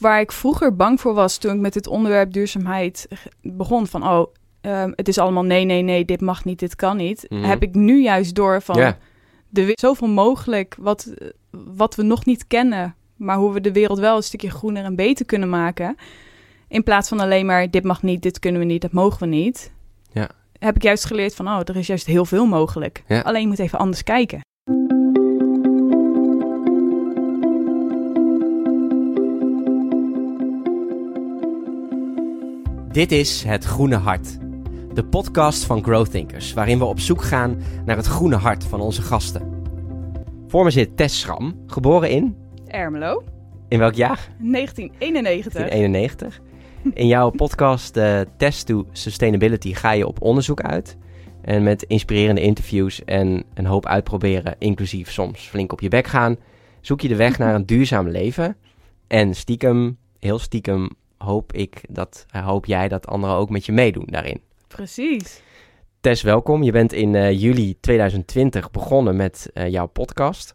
Waar ik vroeger bang voor was toen ik met het onderwerp duurzaamheid begon. Van oh, um, het is allemaal nee, nee, nee, dit mag niet, dit kan niet. Mhm. Heb ik nu juist door van we- zoveel mogelijk wat, wat we nog niet kennen. Maar hoe we de wereld wel een stukje groener en beter kunnen maken. In plaats van alleen maar dit mag niet, dit kunnen we niet, dat mogen we niet. Ja. Heb ik juist geleerd van oh, er is juist heel veel mogelijk. Ja. Alleen je moet even anders kijken. Dit is Het Groene Hart. De podcast van Growthinkers, waarin we op zoek gaan naar het groene hart van onze gasten. Voor me zit Tess Schram, geboren in, Ermelo, in welk jaar? 1991. 1991. In jouw podcast eh, Test to Sustainability ga je op onderzoek uit. En met inspirerende interviews en een hoop uitproberen, inclusief soms flink op je bek gaan, zoek je de weg naar een duurzaam leven. En stiekem, heel stiekem, hoop ik dat, eh, hoop jij dat anderen ook met je meedoen daarin. Precies. Tess, welkom. Je bent in eh, juli 2020 begonnen met eh, jouw podcast.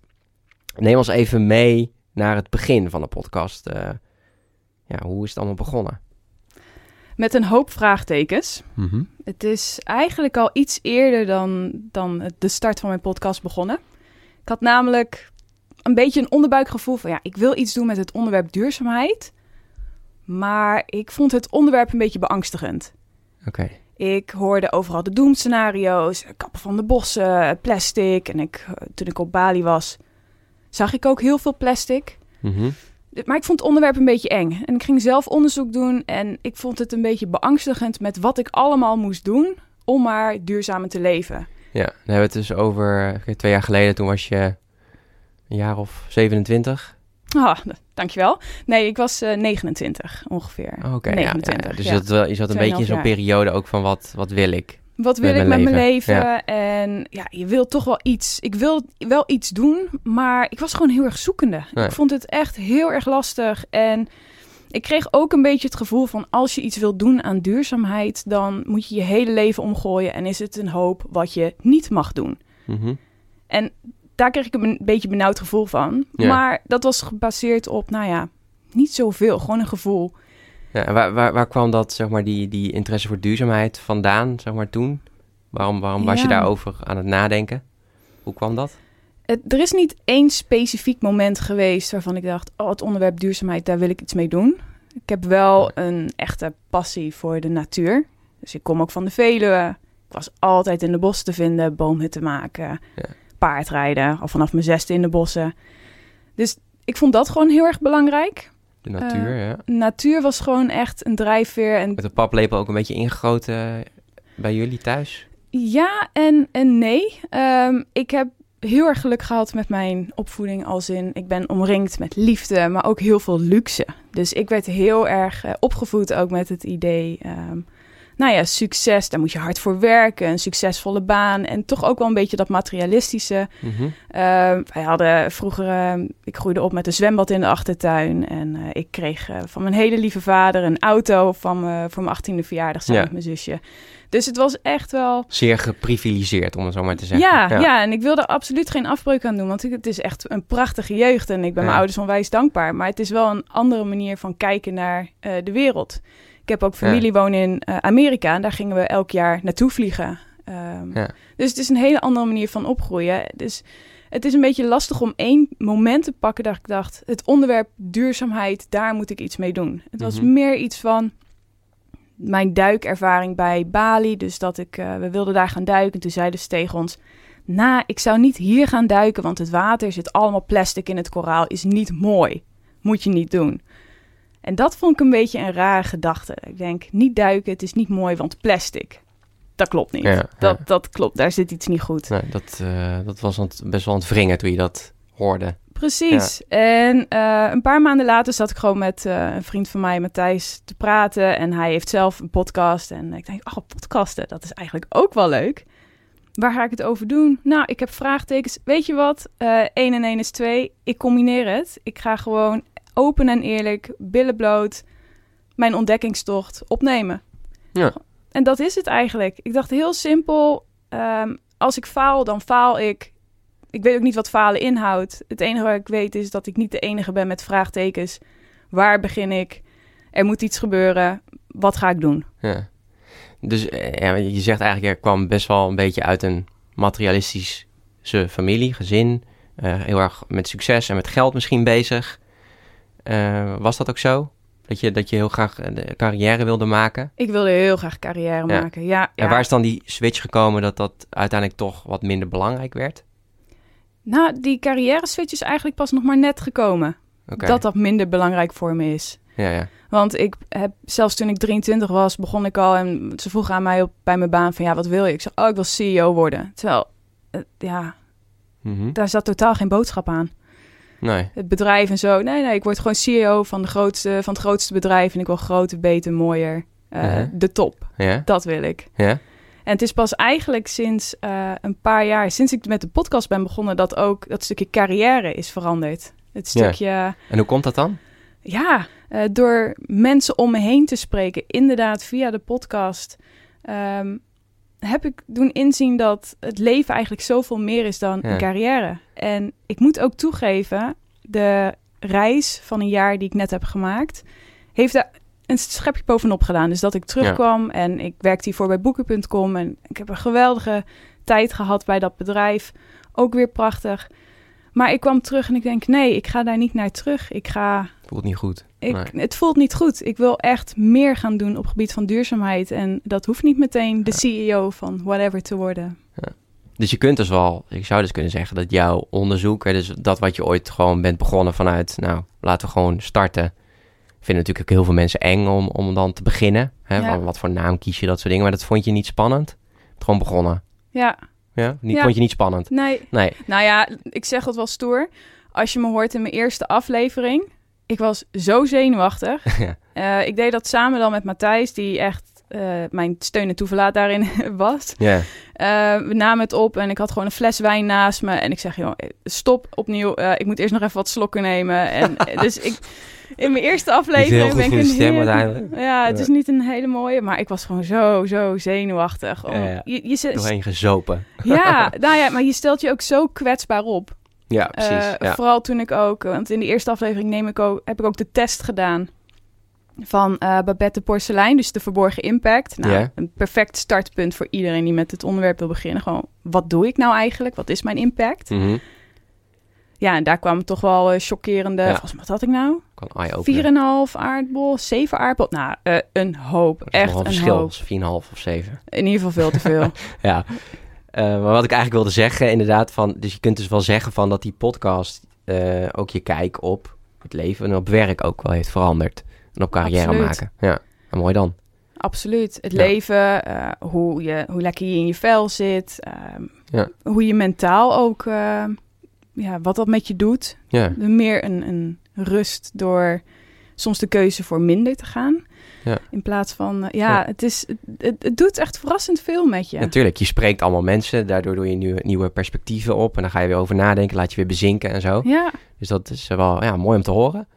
Neem ons even mee naar het begin van de podcast. Eh, ja, hoe is het allemaal begonnen? Met een hoop vraagtekens. Het is eigenlijk al iets eerder dan, dan de start van mijn podcast begonnen. Ik had namelijk een beetje een onderbuikgevoel van ja, ik wil iets doen met het onderwerp duurzaamheid. Maar ik vond het onderwerp een beetje beangstigend. Oké. Ik hoorde overal de doemscenario's, kappen van de bossen, plastic. En ik, eh, toen ik op Bali was, zag ik ook heel veel plastic. Mhm. Maar ik vond het onderwerp een beetje eng. En ik ging zelf onderzoek doen. En ik vond het een beetje beangstigend met wat ik allemaal moest doen om maar duurzamer te leven. Ja, dan hebben we het dus over eh, twee jaar geleden. Toen was je een jaar of 27. Ah, dankjewel. Nee, ik was eh, 29 ongeveer. Oh, Oké, ja, 29, ja, Dus zat, wel, je zat een beetje in zo'n 2,5 jaar. periode ook van wat, wat wil ik? Wat Met wil ik mijn met mijn leven? En ja, je wil toch wel iets. Ik wil wel iets doen, maar ik was gewoon heel erg zoekende. Nee. Ik vond het echt heel erg lastig. En ik kreeg ook een beetje het gevoel van als je iets wilt doen aan duurzaamheid, dan moet je je hele leven omgooien en is het een hoop wat je niet mag doen. Mhm. En daar kreeg ik een beetje benauwd gevoel van. Ja. Maar dat was gebaseerd op, nou ja, niet zoveel, gewoon een gevoel. Ja, en waar, waar, waar kwam dat, zeg maar, die, die interesse voor duurzaamheid vandaan, zeg maar, toen? Waarom, waarom was je daarover aan het nadenken? Hoe kwam dat? Het, er is niet één specifiek moment geweest waarvan ik dacht: oh, het onderwerp duurzaamheid, daar wil ik iets mee doen. Ik heb wel een echte passie voor de natuur. Dus ik kom ook van de Veluwe. Ik was altijd in de bos te vinden, boomhutten maken, Ja. Paardrijden, al vanaf mijn zesde in de bossen. Dus ik vond dat gewoon heel erg belangrijk. De natuur, Eh, ja. Natuur was gewoon echt een drijfveer. En Met de paplepel ook een beetje ingegoten eh, bij jullie thuis? Ja en, en nee. Ehm, ik heb heel erg geluk gehad met mijn opvoeding. Als in, ik ben omringd met liefde, maar ook heel veel luxe. Dus ik werd heel erg eh, opgevoed ook met het idee... ehm, nou ja, succes, daar moet je hard voor werken. Een succesvolle baan. En toch ook wel een beetje dat materialistische. Ehm, wij hadden vroeger, ehm, ik groeide op met een zwembad in de achtertuin. En eh, ik kreeg eh, van mijn hele lieve vader een auto van voor mijn achttiende verjaardag samen Ja. met mijn zusje. Dus het was echt wel... Zeer geprivilegeerd, om het zo maar te zeggen. Ja, ja. en ik wil er absoluut geen afbreuk aan doen. Want het is echt een prachtige jeugd. En ik ben Ja. mijn ouders onwijs dankbaar. Maar het is wel een andere manier van kijken naar eh, de wereld. Ik heb ook familie wonen in eh, Amerika. En daar gingen we elk jaar naartoe vliegen. Ehm, Ja. Dus het is een hele andere manier van opgroeien. Dus het is een beetje lastig om één moment te pakken dat ik dacht... het onderwerp duurzaamheid, daar moet ik iets mee doen. Het was Mhm. meer iets van mijn duikervaring bij Bali. Dus dat ik, eh, we wilden daar gaan duiken. En toen zeiden ze tegen ons... Nou, ik zou niet hier gaan duiken, want het water zit allemaal plastic in het koraal. Is niet mooi. Moet je niet doen. En dat vond ik een beetje een rare gedachte. Ik denk, niet duiken, het is niet mooi, want plastic. Dat klopt niet. Ja, ja. Dat, dat klopt, daar zit iets niet goed. Nee, dat, eh, dat was best wel aan het wringen toen je dat hoorde. Precies. En eh, een paar maanden later zat ik gewoon met eh, een vriend van mij, Matthijs, te praten. En hij heeft zelf een podcast. En ik denk, oh, podcasten, dat is eigenlijk ook wel leuk. Waar ga ik het over doen? Nou, ik heb vraagtekens. Weet je wat? Eh 1 en 1 is 2. Ik combineer het. Ik ga gewoon open en eerlijk, billen bloot, mijn ontdekkingstocht opnemen. Ja. En dat is het eigenlijk. Ik dacht heel simpel, ehm, als ik faal, dan faal ik. Ik weet ook niet wat falen inhoudt. Het enige wat ik weet is dat ik niet de enige ben met vraagtekens. Waar begin ik? Er moet iets gebeuren. Wat ga ik doen? Ja. Dus eh, ja, je zegt eigenlijk, je kwam best wel een beetje uit een materialistische familie, gezin. eh, heel erg met succes en met geld misschien bezig. Eh, was dat ook zo? Dat je, dat je heel graag eh, de carrière wilde maken? Ik wilde heel graag carrière Ja. maken. Ja, ja. En waar is dan die switch gekomen dat dat uiteindelijk toch wat minder belangrijk werd? Nou, die carrière switch is eigenlijk pas nog maar net gekomen. Dat dat minder belangrijk voor me is. Ja, ja. Want ik heb, zelfs toen ik 23 was, begon ik al en ze vroegen aan mij op, bij mijn baan van ja, wat wil je? Ik zei, oh, ik wil CEO worden. Terwijl, eh, ja, Mhm. daar zat totaal geen boodschap aan. Nee. Het bedrijf en zo. Nee, nee, ik word gewoon CEO van, de grootste, van het grootste bedrijf en ik wil groter, beter, mooier. Eh. De top, Ja? dat wil ik. Ja? En het is pas eigenlijk sinds eh, een paar jaar, sinds ik met de podcast ben begonnen, dat ook dat stukje carrière is veranderd. Het Ja. stukje, En hoe komt dat dan? ja, eh, door mensen om me heen te spreken, inderdaad via de podcast, ehm, heb ik doen inzien dat het leven eigenlijk zoveel meer is dan Ja. een carrière. En ik moet ook toegeven, de reis van een jaar die ik net heb gemaakt, heeft daar een schepje bovenop gedaan. Dus dat ik terugkwam en ik werkte hiervoor bij boeken.com en ik heb een geweldige tijd gehad bij dat bedrijf. Ook weer prachtig. Maar ik kwam terug en ik denk, nee, ik ga daar niet naar terug. Ik ga Voelt niet goed. ik. Het voelt niet goed. Ik wil echt meer gaan doen op het gebied van duurzaamheid. En dat hoeft niet meteen de CEO van whatever te worden. Dus je kunt dus wel, ik zou dus kunnen zeggen dat jouw onderzoek, hè, dus dat wat je ooit gewoon bent begonnen vanuit, nou, laten we gewoon starten. Vinden natuurlijk ook heel veel mensen eng om, om dan te beginnen. Hè? Ja. Wat, wat voor naam kies je, dat soort dingen. Maar dat vond je niet spannend? Gewoon begonnen. Ja, Ja? Niet, Ja. Vond je niet spannend? nee. Nee. Nou ja, ik zeg het wel stoer. Als je me hoort in mijn eerste aflevering. Ik was zo zenuwachtig. Ja. Eh, ik deed dat samen dan met Matthijs, die echt eh, mijn steun en toeverlaat daarin was. Eh, we namen het op en ik had gewoon een fles wijn naast me. En ik zeg, joh, stop opnieuw. Eh, ik moet eerst nog even wat slokken nemen. En dus ik, in mijn eerste aflevering ben ik een stem uiteindelijk. Ja, het Ja. is niet een hele mooie, maar ik was gewoon zo, zo zenuwachtig. Oh, Ja, ja. Je, Doorheen gezopen. ja, nou ja, maar je stelt je ook zo kwetsbaar op. Ja, precies. Eh, ja. Vooral toen ik ook, want in de eerste aflevering neem ik ook, heb ik ook de test gedaan van eh, Babette de Porselein, dus de verborgen impact. Nou, een perfect startpunt voor iedereen die met het onderwerp wil beginnen. Gewoon, wat doe ik nou eigenlijk? Wat is mijn impact? Mhm. Ja, en daar kwamen toch wel eh, chockerende, Ja. volgens wat had ik nou? Kan eye-opener. 4,5 aardbol, 7 aardbol. Nou, een hoop. Echt een verschil. hoop. 4,5 of 7. In ieder geval veel te veel. Ja, Eh, maar wat ik eigenlijk wilde zeggen, inderdaad, van, dus je kunt dus wel zeggen van dat die podcast eh, ook je kijk op het leven en op werk ook wel heeft veranderd. En op carrière Absoluut. maken. Ja, en mooi dan. Absoluut. Het Ja. leven, eh, hoe, je, hoe lekker je in je vel zit. ehm, Ja. Hoe je mentaal ook, ja, wat dat met je doet. Ja, Meer een, een rust door soms de keuze voor minder te gaan. Ja. In plaats van, eh, ja. Het, is, het, het doet echt verrassend veel met je. natuurlijk. Je spreekt allemaal mensen, daardoor doe je nieuwe, nieuwe perspectieven op. En dan ga je weer over nadenken, laat je weer bezinken en zo. Ja, Dus dat is wel ja, mooi om te horen.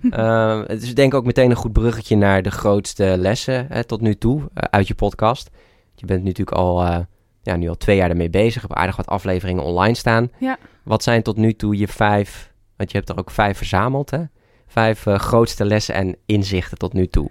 Eh, het is denk ik ook meteen een goed bruggetje naar de grootste lessen hè, tot nu toe eh, uit je podcast. Je bent natuurlijk al, eh, ja, nu al twee jaar ermee bezig. Heb aardig wat afleveringen online staan. Ja. Wat zijn tot nu toe je vijf, want je hebt er ook vijf verzameld hè? Vijf grootste lessen en inzichten tot nu toe.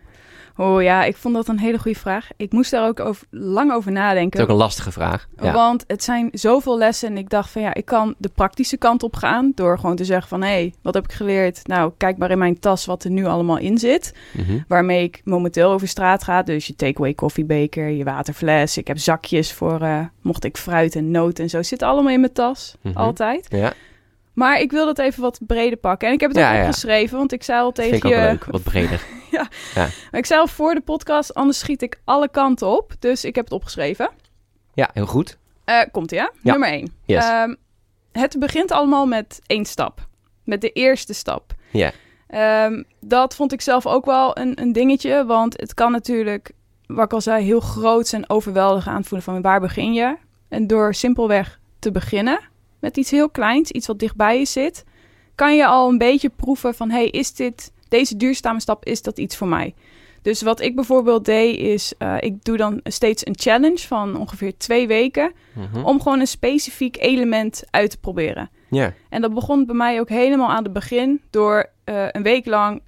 Oh ja, ik vond dat een hele goede vraag. Ik moest daar ook over, lang over Dat nadenken. is ook een lastige vraag. Ja. Want het zijn zoveel lessen en ik dacht van ja, ik kan de praktische kant op gaan door gewoon te zeggen van hé, hey, wat heb ik geleerd? Nou, kijk maar in mijn tas wat er nu allemaal in zit. Mhm. Waarmee ik momenteel over straat ga. Dus je takeaway koffiebeker, je waterfles. Ik heb zakjes voor eh, mocht ik fruit en noten en zo. Zit allemaal in mijn tas, Mhm. altijd. Ja, Maar ik wil dat even wat breder pakken. En ik heb het Ja, ook ja. opgeschreven, want ik zei al tegen vind ik je... leuk. Wat breder. Ik zei al voor de podcast, anders schiet ik alle kanten op. Dus ik heb het opgeschreven. Ja, heel goed. Eh, komt? Ja. Nummer één. Yes. Ehm, het begint allemaal met één stap. Met de eerste stap. Ja. Ehm, dat vond ik zelf ook wel een, een dingetje. Want het kan natuurlijk, wat ik al zei, heel groot en overweldigend aanvoelen van waar begin je. En door simpelweg te beginnen met iets heel kleins, iets wat dichtbij je zit, kan je al een beetje proeven van, hey, is dit, deze duurzame stap, is dat iets voor mij? Dus wat ik bijvoorbeeld deed is, eh, ik doe dan steeds een challenge van ongeveer twee weken Mhm. om gewoon een specifiek element uit te proberen. Ja, En dat begon bij mij ook helemaal aan het begin door eh, een week lang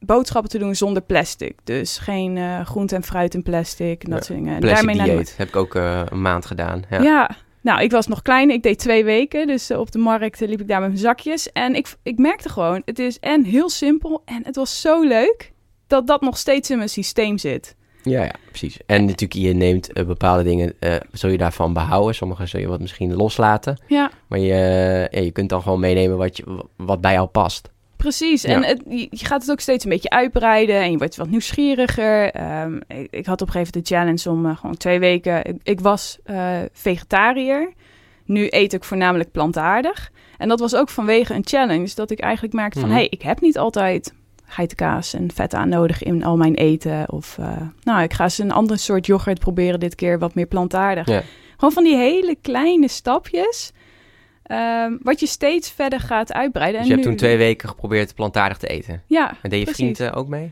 boodschappen te doen zonder plastic. Dus geen eh groente en fruit in plastic en dat Ja, soort dingen. En daarmee naar. Heb ik ook een maand gedaan. Ja. ja. Nou, ik was nog klein. Ik deed twee weken. Dus eh, op de markt eh, liep ik daar met mijn zakjes. En ik, ik merkte gewoon, het is en heel simpel en het was zo leuk dat dat nog steeds in mijn systeem zit. Ja, ja, precies. En natuurlijk, je neemt eh, bepaalde dingen, eh zul je daarvan behouden. Sommige zul je wat misschien loslaten. Ja, Maar je, eh, ja, je kunt dan gewoon meenemen wat, je, wat bij jou past. Precies. Ja. En het, je gaat het ook steeds een beetje uitbreiden en je wordt wat nieuwsgieriger. Ehm, ik, ik had op een gegeven moment de challenge om eh, gewoon twee weken... Ik, ik was eh, vegetariër. Nu eet ik voornamelijk plantaardig. En dat was ook vanwege een challenge dat ik eigenlijk merkte van... Mhm. hé, hey, ik heb niet altijd geitenkaas en vet aan nodig in al mijn eten. Of eh, nou, ik ga eens een ander soort yoghurt proberen dit keer, wat meer plantaardig. Ja. Gewoon van die hele kleine stapjes... ehm, wat je steeds verder gaat uitbreiden. Dus je en hebt nu- toen twee weken geprobeerd plantaardig te eten. Ja, En deed je precies. vriend eh, ook mee?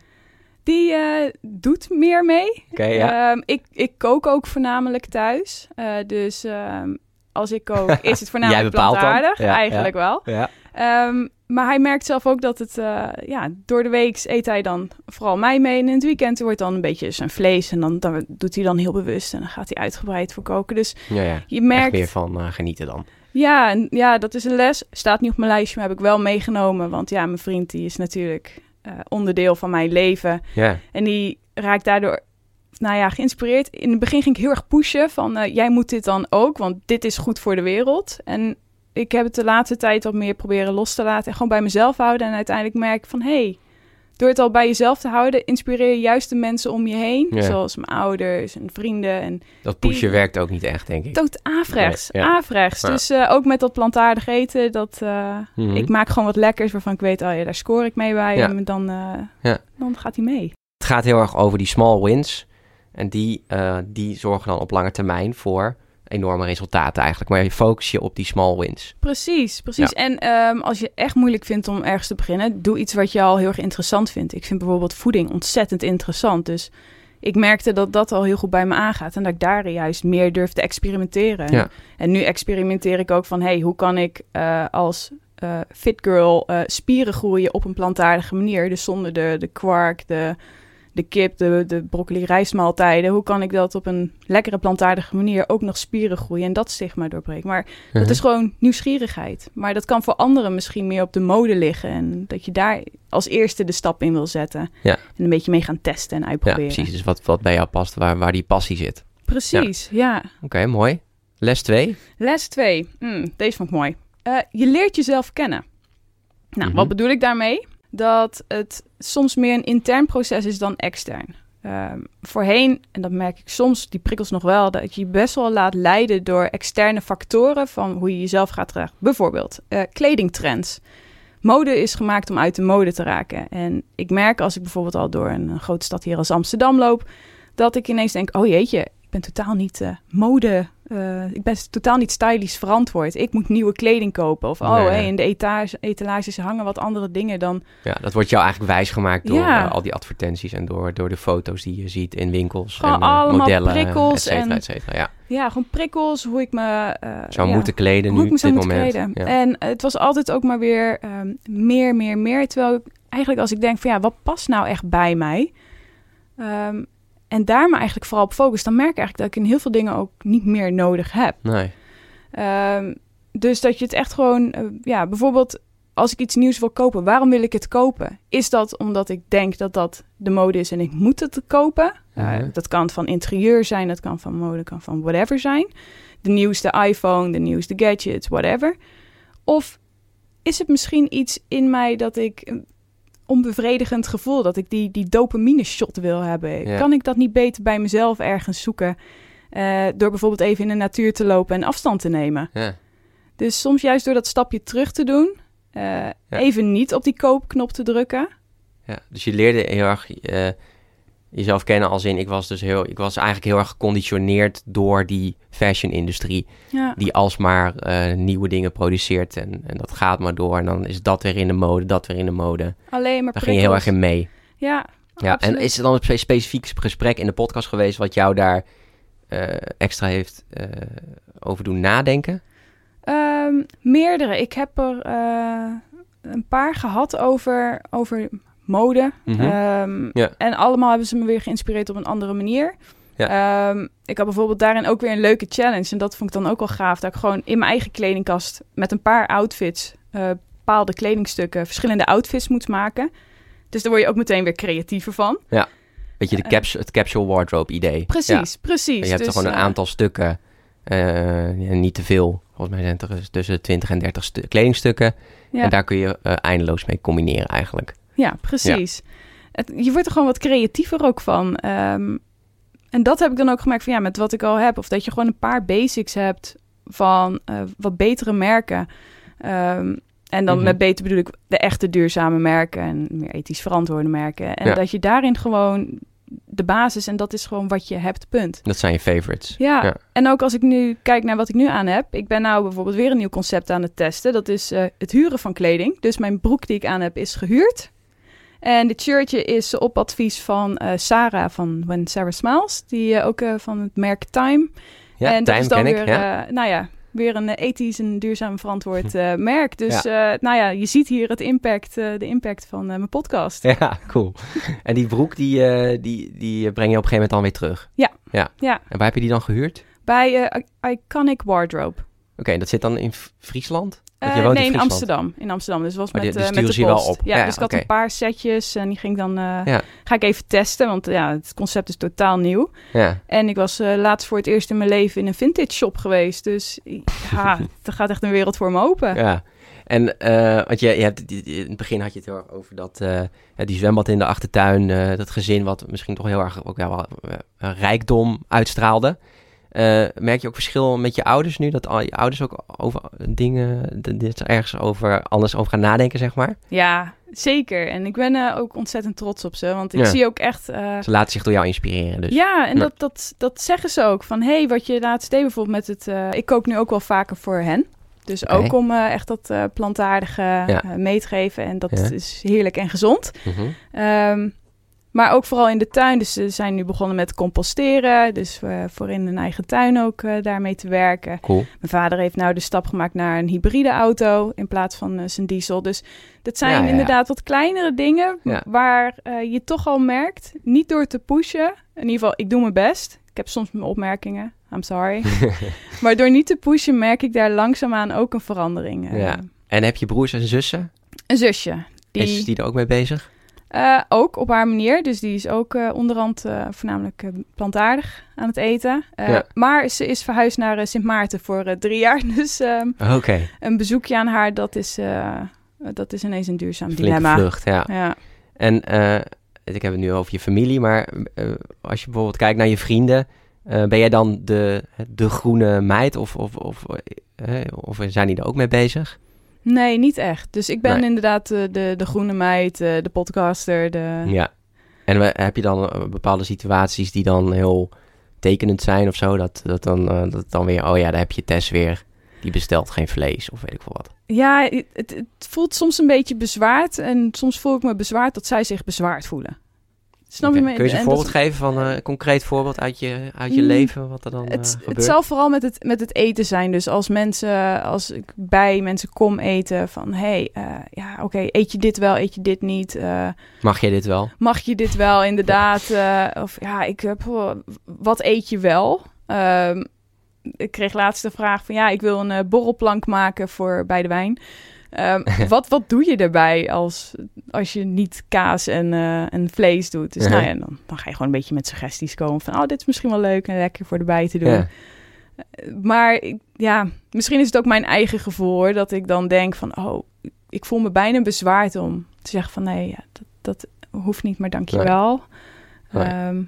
Die eh, doet meer mee. Oké, ja. Ehm, ik, ik kook ook voornamelijk thuis. Eh, dus ehm, als ik kook, is het voornamelijk plantaardig. Ja, eigenlijk wel. ja. Maar hij merkt zelf ook dat het... ja, door de week eet hij dan vooral mij mee. En in het weekend wordt dan een beetje zijn vlees. En dan, dan doet hij dan heel bewust. En dan gaat hij uitgebreid voor koken. Dus Ja, ja. je Echt merkt... weer van eh, genieten dan. Ja, en ja, dat is een les. Staat niet op mijn lijstje, maar heb ik wel meegenomen. Want ja, mijn vriend die is natuurlijk eh, onderdeel van mijn leven. Ja, En die raakt daardoor, nou ja, geïnspireerd. In het begin ging ik heel erg pushen van, eh, jij moet dit dan ook, want dit is goed voor de wereld. En ik heb het de laatste tijd wat meer proberen los te laten en gewoon bij mezelf houden. En uiteindelijk merk ik van, hé, hey, door het al bij jezelf te houden, inspireer je juist de mensen om je heen. Ja. Zoals mijn ouders en vrienden en dat pushen Die- werkt ook niet echt, denk ik. tot averechts, Nee, ja. Ja. Dus eh, ook met dat plantaardig eten, dat... eh, Mhm. Ik maak gewoon wat lekkers waarvan ik weet, oh ja, daar score ik mee bij. En dan, eh, dan gaat hij mee. Het gaat heel erg over die small wins. En die, die zorgen dan op lange termijn voor enorme resultaten eigenlijk. Maar je focus je op die small wins. Precies, precies. En ehm, als je echt moeilijk vindt om ergens te beginnen, doe iets wat je al heel erg interessant vindt. Ik vind bijvoorbeeld voeding ontzettend interessant. Dus ik merkte dat dat al heel goed bij me aangaat. En dat ik daar juist meer durf te experimenteren. Ja. En nu experimenteer ik ook van, hey, hoe kan ik eh, als eh, fit girl eh, spieren groeien op een plantaardige manier? Dus zonder de, de kwark, de, de kip, de, de broccoli rijstmaaltijden. Hoe kan ik dat op een lekkere plantaardige manier ook nog spieren groeien en dat stigma doorbreken? Maar dat Mhm. is gewoon nieuwsgierigheid. Maar dat kan voor anderen misschien meer op de mode liggen. En dat je daar als eerste de stap in wil zetten. Ja. En een beetje mee gaan testen en Ja, uitproberen. precies. Dus wat, wat bij jou past, waar, waar die passie zit. Precies, ja. Oké, mooi. Les 2. Les 2. deze vond ik mooi. Eh, je leert jezelf kennen. Nou, Mhm. wat bedoel ik daarmee? Dat het soms meer een intern proces is dan extern. Ehm, voorheen, en dat merk ik soms, die prikkels nog wel, dat je best wel laat leiden door externe factoren van hoe je jezelf gaat dragen. Bijvoorbeeld eh, kledingtrends. Mode is gemaakt om uit de mode te raken. En ik merk als ik bijvoorbeeld al door een, grote stad hier als Amsterdam loop, dat ik ineens denk: oh jeetje, ben totaal niet eh, mode. eh, ik ben totaal niet stylisch verantwoord. Ik moet nieuwe kleding kopen. Of oh, Nee. hey, in de etage, etalages hangen wat andere dingen dan. Ja, dat wordt jou eigenlijk wijsgemaakt door Ja. eh, al die advertenties en door, door de foto's die je ziet in winkels. Gewoon en, allemaal modellen, prikkels et cetera, en- et cetera. Ja, Ja, gewoon prikkels, hoe ik me zou ja, moeten kleden hoe nu ik me op zou dit moeten moment. kleden. Ja. En het was altijd ook maar weer ehm, meer, meer, meer. Terwijl ik eigenlijk als ik denk van ja, wat past nou echt bij mij? Ehm, en daar me eigenlijk vooral op focus, dan merk ik eigenlijk dat ik in heel veel dingen ook niet meer nodig heb. Nee. Ehm, dus dat je het echt gewoon, eh, ja, bijvoorbeeld als ik iets nieuws wil kopen, waarom wil ik het kopen? Is dat omdat ik denk dat dat de mode is en ik moet het kopen? Eh, Mhm. dat kan van interieur zijn, dat kan van mode, kan van whatever zijn. De nieuwste iPhone, de nieuwste gadgets, whatever. Of is het misschien iets in mij dat ik een onbevredigend gevoel, dat ik die, die dopamine shot wil hebben? Ja. Kan ik dat niet beter bij mezelf ergens zoeken? eh, door bijvoorbeeld even in de natuur te lopen en afstand te nemen. Ja. Dus soms juist door dat stapje terug te doen, eh, even niet op die koopknop te drukken. Ja, dus je leerde heel erg eh, jezelf kennen als in, ik was dus heel, ik was eigenlijk heel erg geconditioneerd door die fashion-industrie, Ja, die alsmaar eh nieuwe dingen produceert en, en dat gaat maar door en dan is dat weer in de mode, dat weer in de mode. alleen maar Daar ging je heel erg in mee. Ja, Ja, en is er dan een spe- specifiek gesprek in de podcast geweest wat jou daar eh, extra heeft eh, over doen nadenken? Ehm, meerdere. Ik heb er een paar gehad over, over mode. Mhm. Ehm, Ja. En allemaal hebben ze me weer geïnspireerd op een andere manier. Ehm, ik had bijvoorbeeld daarin ook weer een leuke challenge. En dat vond ik dan ook wel gaaf. Dat ik gewoon in mijn eigen kledingkast met een paar outfits, eh, bepaalde kledingstukken, verschillende outfits moet maken. Dus daar word je ook meteen weer creatiever van. Beetje de Eh, caps, het capsule wardrobe idee. Precies, Ja. precies. Je hebt er Dus, gewoon een eh, aantal stukken, ja, niet te veel. Volgens mij zijn het er tussen 20 en 30 stu- kledingstukken. ja. En daar kun je eindeloos mee combineren eigenlijk. Ja, precies. Het, je wordt er gewoon wat creatiever ook van. Ehm, en dat heb ik dan ook gemerkt van ja, met wat ik al heb. Of dat je gewoon een paar basics hebt van eh, wat betere merken. Ehm, en dan Mhm. met beter bedoel ik de echte duurzame merken en meer ethisch verantwoorde merken. En Ja. dat je daarin gewoon de basis en dat is gewoon wat je hebt, punt. Dat zijn je favorites. Ja, Ja. en ook als ik nu kijk naar wat ik nu aan heb. Ik ben nou bijvoorbeeld weer een nieuw concept aan het testen. Dat is eh, het huren van kleding. Dus mijn broek die ik aan heb is gehuurd. En dit shirtje is op advies van eh, Sarah van When Sarah Smiles. Die eh, ook eh, van het merk Time. Ja, en dat Time is dan ken weer, ik. Ja. nou ja, weer een ethisch en duurzaam verantwoord merk. Dus nou ja, je ziet hier het impact, de impact van mijn podcast. ja, cool. en die broek, die, die, die breng je op een gegeven moment dan weer terug. Ja. ja. Ja. En waar heb je die dan gehuurd? Bij Iconic Wardrobe. Oké, dat zit dan in Friesland? Woont nee, in Friesland. Amsterdam. In Amsterdam. Dus was Oh, met, die- die eh, met de je wel post. op. Ja, Ja, dus ik had een paar setjes en die ging dan... eh, Ja. Ga ik even testen, want ja, het concept is totaal nieuw. Ja. En ik was laatst voor het eerst in mijn leven in een vintage shop geweest. Dus ja, er gaat echt een wereld voor me open. Ja. En, want je, je hebt, in het begin had je het heel erg over dat, die zwembad in de achtertuin, dat gezin wat misschien toch heel erg ook, ja, wel, rijkdom uitstraalde. Eh, merk je ook verschil met je ouders nu? Dat al je ouders ook over dingen, dit ergens over, anders over gaan nadenken, zeg maar? Ja, zeker. En ik ben eh, ook ontzettend trots op ze. Want ik Ja. zie ook echt... eh, Ze laten zich door jou inspireren. Dus. Ja, en Ja. Dat, dat, dat zeggen ze ook. Van, hé, hey, wat je laatst deed bijvoorbeeld met het... ik kook nu ook wel vaker voor hen. Dus ook om echt dat plantaardige Ja. mee te geven. En dat Ja. is heerlijk en gezond. Mhm. Ehm, maar ook vooral in de tuin. Dus ze zijn nu begonnen met composteren. Dus eh, voor in hun eigen tuin ook eh, daarmee te werken. Cool. Mijn vader heeft nou de stap gemaakt naar een hybride auto in plaats van eh, zijn diesel. Dus dat zijn Ja, ja, ja. inderdaad wat kleinere dingen Ja. waar je toch al merkt, niet door te pushen. In ieder geval, ik doe mijn best. Ik heb soms mijn opmerkingen. I'm sorry. maar door niet te pushen merk ik daar langzaamaan ook een verandering. Ja. En heb je broers en zussen? Een zusje. Die, Is die er ook mee bezig? Eh, ook op haar manier. Dus die is ook eh, onderhand eh, voornamelijk plantaardig aan het eten. Ja. Maar ze is verhuisd naar Sint Maarten voor drie jaar. Dus ehm, Oké. een bezoekje aan haar, dat is, dat is ineens een duurzaam dilemma. vlucht, ja. Ja. En ik heb het nu over je familie, maar als je bijvoorbeeld kijkt naar je vrienden, ben jij dan de, de groene meid of, of, of, of zijn die er ook mee bezig? Nee, niet echt. Dus ik ben Nee. inderdaad eh, de, de groene meid, eh, de podcaster, de... Ja. En we- heb je dan eh, bepaalde situaties die dan heel tekenend zijn of zo? Dat, dat, dan, eh, dat dan weer, oh ja, daar heb je Tess weer, die bestelt geen vlees of weet ik veel wat. Ja, het, het voelt soms een beetje bezwaard. En soms voel ik me bezwaard dat zij zich bezwaard voelen. Snap Oké. je me? Kun je een En voorbeeld dat- geven van eh, een concreet voorbeeld uit je, uit je Mm, leven, wat er dan eh, Het, het gebeurt? zal vooral met het, met het eten zijn. Dus als mensen, als ik bij mensen kom eten van... hey, eh, ja, oké, eet je dit wel, eet je dit niet? Eh, Mag je dit wel? mag je dit wel inderdaad? eh, of ja, ik heb, wat eet je wel? Ehm, ik kreeg laatst de vraag van ja, ik wil een eh, borrelplank maken voor bij de wijn. Ehm, wat, wat doe je daarbij als, als je niet kaas en, eh, en vlees doet? Dus Ja. nou ja, dan, dan ga je gewoon een beetje met suggesties komen van oh, dit is misschien wel leuk en lekker voor erbij te doen. Ja. Maar ja, misschien is het ook mijn eigen gevoel hoor, dat ik dan denk van oh, ik voel me bijna bezwaard om te zeggen van nee, ja, dat, dat hoeft niet, maar dankjewel. Nee. Ehm